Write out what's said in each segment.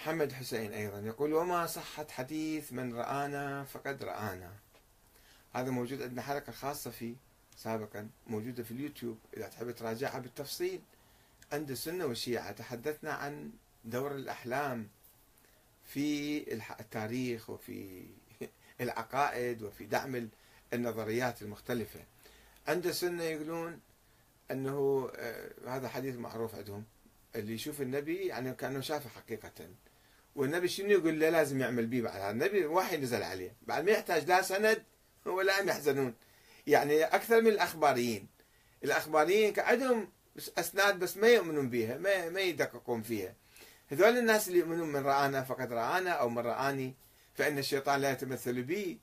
محمد حسين أيضا يقول وما صحة حديث من رآنا فقد رآنا. هذا موجود عندنا حلقة خاصة فيه سابقا موجودة في اليوتيوب إذا تحب تراجعها بالتفصيل. عند السنة والشيعة تحدثنا عن دور الأحلام في التاريخ وفي العقائد وفي دعم النظريات المختلفة. عند السنة يقولون أنه آه، هذا حديث معروف عندهم. اللي يشوف النبي يعني كأنه شافه حقيقة. والنبي شنو يقول؟ له لازم يعمل به بعد. النبي وحي نزل عليه. بعد ما يحتاج لا سند ولا هم يحزنون. يعني أكثر من الأخباريين. الأخباريين عندهم أسناد بس ما يؤمنون بها ما, ما يدققون فيها. هذول الناس اللي يؤمنون من رآنا فقد رآنا أو من رآني فإن الشيطان لا يتمثل بي.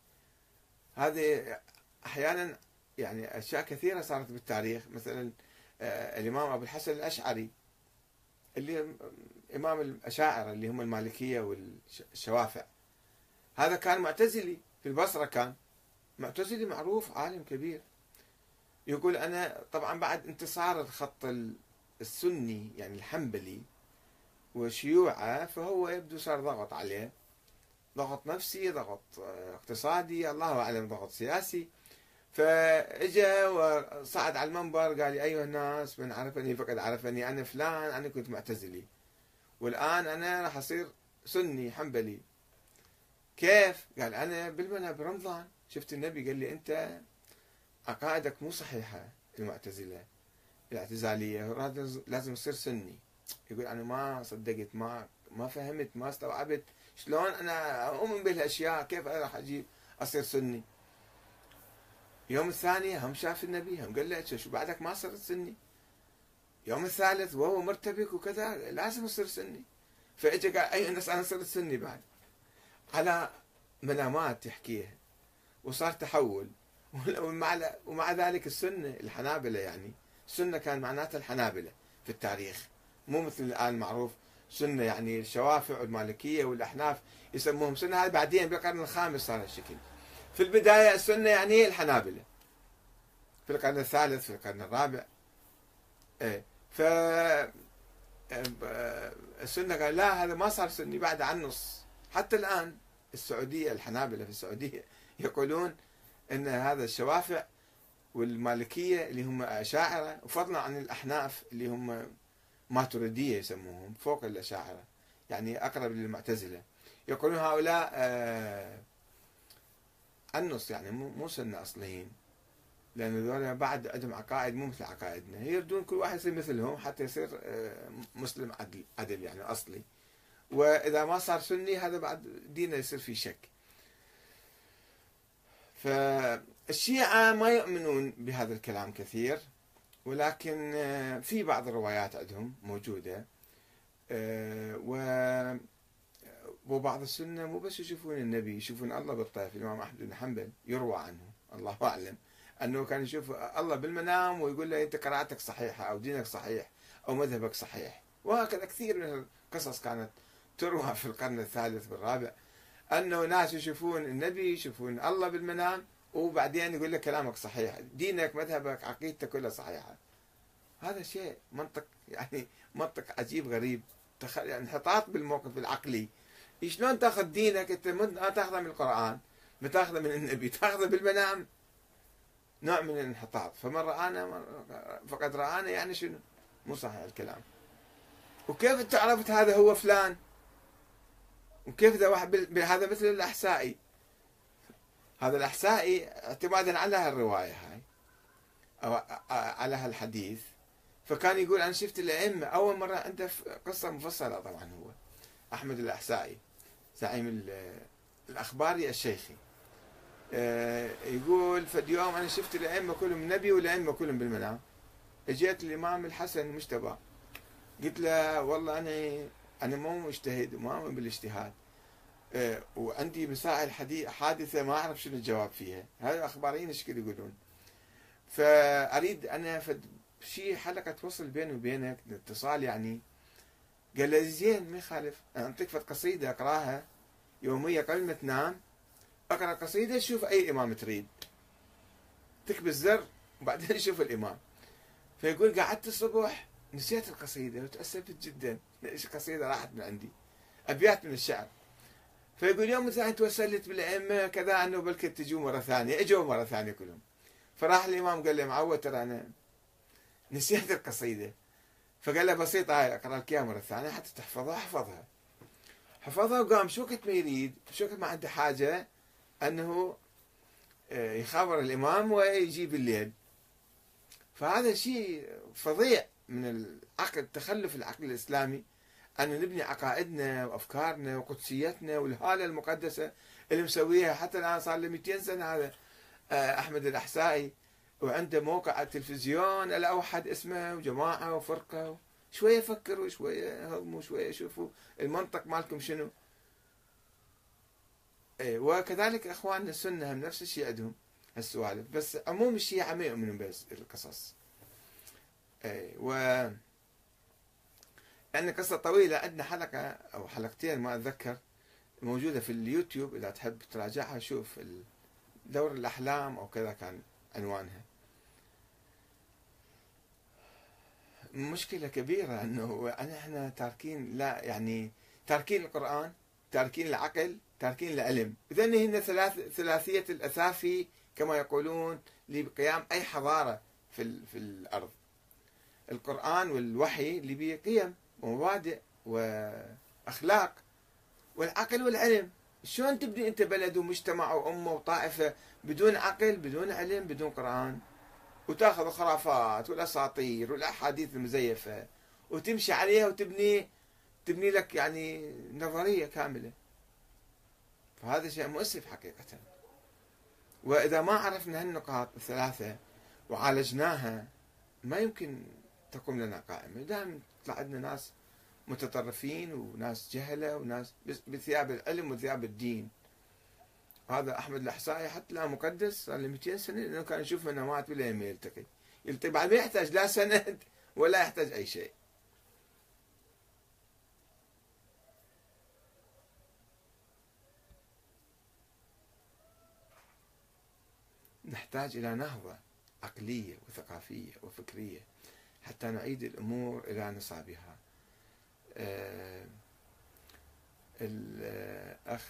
هذه أحيانا يعني أشياء كثيرة صارت بالتاريخ. مثلا آه، الإمام أبو الحسن الأشعري اللي إمام الأشاعرة اللي هم المالكية والشوافع. هذا كان معتزلي في البصرة كان معتزلي معروف عالم كبير. يقول أنا طبعا بعد انتصار الخط السني يعني الحنبلي وشيوعه فهو يبدو صار ضغط عليه. ضغط نفسي ضغط آه، اقتصادي الله أعلم ضغط سياسي. فاجا وصعد على المنبر قال يا ايها الناس من عرفني فقد عرفني أنا فلان أنا كنت معتزلي. والآن أنا راح أصير سني حنبلي. كيف؟ قال أنا بالمنى برمضان شفت النبي قال لي أنت عقائدك مو صحيحة المعتزلة. الاعتزالية لازم تصير سني. يقول أنا ما صدقت ما ما فهمت ما استوعبت. شلون أنا أؤمن بهالاشياء كيف أنا راح أجيب أصير سني؟ يوم الثاني هم شاف النبي هم قال له شو بعدك ما صرت سني؟ يوم الثالث وهو مرتبك وكذا لازم يصير سني. فاجى قال أي الناس أنا صرت سني بعد. على منامات يحكيها. وصار تحول. ومع ومع ذلك السنة الحنابلة يعني. السنة كان معناتها الحنابلة في التاريخ. مو مثل الآن معروف سنة يعني الشوافع والمالكية والأحناف يسموهم. سنة هذا بعدين بالقرن الخامس صار هالشكل. في البداية السنة يعني الحنابلة. في القرن الثالث في القرن الرابع. إيه. ف السنة قال لا هذا ما صار سني بعد عن نص. حتى الآن السعودية الحنابلة في السعودية يقولون أن هذا الشوافع والمالكية اللي هم أشاعرة وفضلا عن الأحناف اللي هم ماتريدية يسموهم فوق الأشاعرة يعني أقرب للمعتزلة. يقولون هؤلاء آه النص يعني مو سنة أصليين. لأن ذولا بعد عندهم عقائد مو مثل عقائدنا. يردون كل واحد يصير مثلهم حتى يصير آه، مسلم عدل, عدل يعني أصلي. وإذا ما صار سني هذا بعد دينه يصير فيه شك. فالشيعة ما يؤمنون بهذا الكلام كثير ولكن آه، في بعض الروايات عندهم موجودة. آه، و وبعض السنة مو بس يشوفون النبي يشوفون الله بالطيف الإمام أحمد بن حنبل يروى عنه الله أعلم. أنه كان يشوف الله بالمنام ويقول له أنت قراءتك صحيحة أو دينك صحيح أو مذهبك صحيح. وهكذا كثير من القصص كانت تروى في القرن الثالث والرابع. أنه ناس يشوفون النبي يشوفون الله بالمنام وبعدين يقول لك كلامك صحيح دينك مذهبك عقيدتك كلها صحيحة. هذا شيء منطق يعني منطق عجيب غريب. يعني انحطاط بالموقف العقلي. شلون تاخذ دينك انت ما تاخذه من القرآن ما تاخذه من النبي تاخذه بالمنام. نوع من الانحطاط. فمن رانا فقد رانا يعني شنو؟ مو صحيح الكلام. وكيف انت عرفت هذا هو فلان؟ وكيف إذا واحد هذا مثل الأحسائي؟ هذا الأحسائي اعتمادا على هالروايه هاي أو على هالحديث. فكان يقول أنا شفت الأئمة أول مرة عنده قصة مفصلة طبعا هو أحمد الأحسائي. زعيم الأخباري الشيخي آه، يقول فد يوم أنا شفت الأئمة كلهم نبي والأئمة كلهم بالمنام. اجيت الإمام الحسن مجتبى. قلت له والله أنا أنا مو مجتهد وما أؤمن بالاجتهاد. آه، وعندي مسائل حادثة ما أعرف شنو الجواب فيها. هذا الأخباريين إيش يقولون؟ فأريد أنا فد شيء حلقة توصل بيني وبينك اتصال يعني قال له زين ما يخالف. أعطيك قصيدة أقراها. يومية قبل ما تنام أقرأ قصيدة شوف أي إمام تريد. تكبس زر وبعدين شوف الإمام. فيقول قعدت الصبح نسيت القصيدة وتأسفت جدا. إيش القصيدة راحت من عندي. أبيات من الشعر. فيقول يوم ثاني توسلت بالأئمة كذا أنه بلكي تجوا مرة ثانية. إجوا مرة ثانية كلهم. فراح الإمام قال له معود ترى أنا نسيت القصيدة. فقال له بسيطة هاي أقرأ لك إياها مرة ثانية حتى تحفظها حفظها حفظها وقام شو كنت ما يريد شو كنت ما عنده حاجة أنه آه، يخابر الإمام ويجيب الليل. فهذا شيء فظيع من العقل تخلف العقل الإسلامي أن نبني عقائدنا وأفكارنا وقدسيتنا والهالة المقدسة اللي مسويها حتى الآن صار له 200 سنة هذا آه، أحمد الأحسائي. وعنده موقع التلفزيون الأوحد اسمه وجماعة وفرقة شوية فكروا شوية هضموا شوية شوفوا المنطق مالكم شنو. إيه وكذلك إخواننا السنة هم نفس الشيء عندهم هالسوالف بس عموم الشيعة ما يؤمنون بس القصص. إيه و عندنا قصة طويلة عندنا حلقة أو حلقتين ما أتذكر موجودة في اليوتيوب إذا تحب تراجعها شوف دور الأحلام أو كذا كان عنوانها مشكلة كبيرة أنه إحنا تاركين لا يعني تاركين القرآن تاركين العقل تاركين العلم. إذا هن ثلاث ثلاثية الأثافي كما يقولون لقيام أي حضارة في, في الأرض. القرآن والوحي اللي به قيم ومبادئ وأخلاق والعقل والعلم. شلون تبني أنت بلد ومجتمع وأمة وطائفة بدون عقل بدون علم بدون قرآن؟ وتأخذ الخرافات والأساطير والأحاديث المزيفة وتمشي عليها وتبني تبني لك يعني نظرية كاملة. فهذا شيء مؤسف حقيقة. وإذا ما عرفنا هالنقاط الثلاثة وعالجناها ما يمكن تقوم لنا قائمة. دائما يطلع عندنا ناس متطرفين وناس جهلة وناس بثياب العلم وثياب الدين. هذا أحمد الأحصائي حتى لا مقدس صار له 200 سنة لأنه كان يشوف منامات ولا يمي يلتقي يلتقي بعد ما يحتاج لا سند ولا يحتاج أي شيء. نحتاج إلى نهضة عقلية وثقافية وفكرية حتى نعيد الأمور إلى نصابها. آه، الاخ